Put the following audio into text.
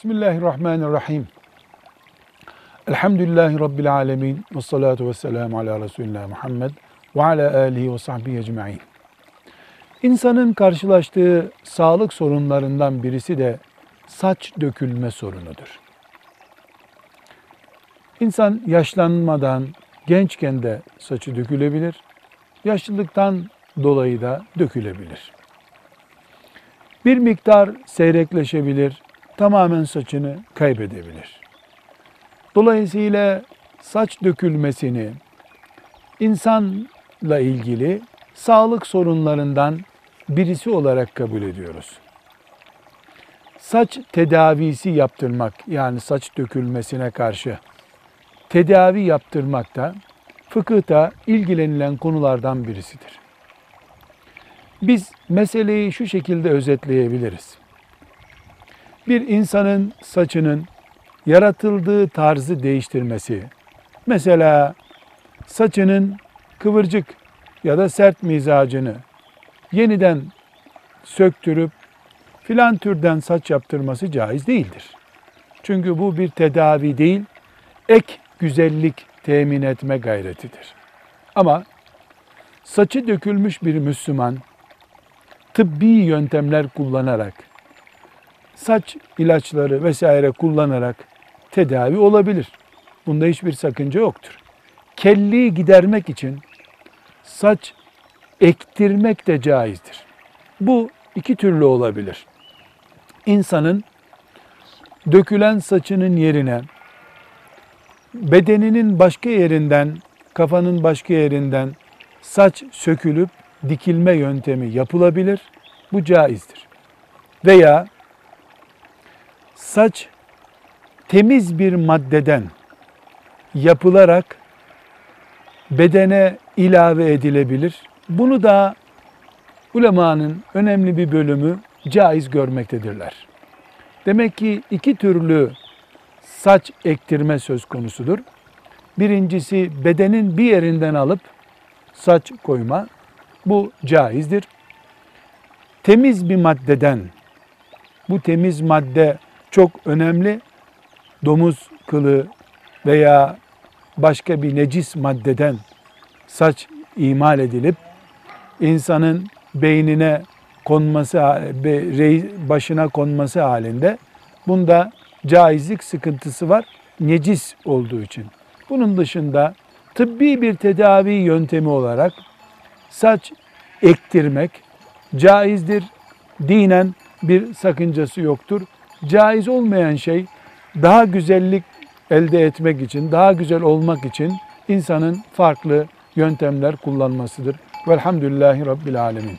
Bismillahirrahmanirrahim. Elhamdülillahi Rabbil alemin. Ve salatu ve selamu ala Resulullah Muhammed ve ala alihi ve sahbihi ecma'in. İnsanın karşılaştığı sağlık sorunlarından birisi de saç dökülme sorunudur. İnsan yaşlanmadan gençken de saçı dökülebilir. Yaşlılıktan dolayı da dökülebilir. Bir miktar seyrekleşebilir, tamamen saçını kaybedebilir. Dolayısıyla saç dökülmesini insanla ilgili sağlık sorunlarından birisi olarak kabul ediyoruz. Saç tedavisi yaptırmak yani saç dökülmesine karşı tedavi yaptırmak da fıkıhta ilgilenilen konulardan birisidir. Biz meseleyi şu şekilde özetleyebiliriz. Bir insanın saçının yaratıldığı tarzı değiştirmesi, mesela saçının kıvırcık ya da sert mizacını yeniden söktürüp filan türden saç yaptırması caiz değildir. Çünkü bu bir tedavi değil, ek güzellik temin etme gayretidir. Ama saçı dökülmüş bir Müslüman tıbbi yöntemler kullanarak saç ilaçları vesaire kullanarak tedavi olabilir. Bunda hiçbir sakınca yoktur. Kelliği gidermek için saç ektirmek de caizdir. Bu iki türlü olabilir. İnsanın dökülen saçının yerine bedeninin başka yerinden, kafanın başka yerinden saç sökülüp dikilme yöntemi yapılabilir. Bu caizdir. Veya saç temiz bir maddeden yapılarak bedene ilave edilebilir. Bunu da ulemanın önemli bir bölümü caiz görmektedirler. Demek ki iki türlü saç ektirme söz konusudur. Birincisi bedenin bir yerinden alıp saç koyma. Bu caizdir. Temiz bir maddeden, bu temiz madde çok önemli. Domuz kılı veya başka bir necis maddeden saç imal edilip insanın beynine konması, başına konması halinde bunda caizlik sıkıntısı var necis olduğu için. Bunun dışında tıbbi bir tedavi yöntemi olarak saç ektirmek caizdir. Dinen bir sakıncası yoktur. Caiz olmayan şey daha güzellik elde etmek için, daha güzel olmak için insanın farklı yöntemler kullanmasıdır. Velhamdülillahi Rabbil Alemin.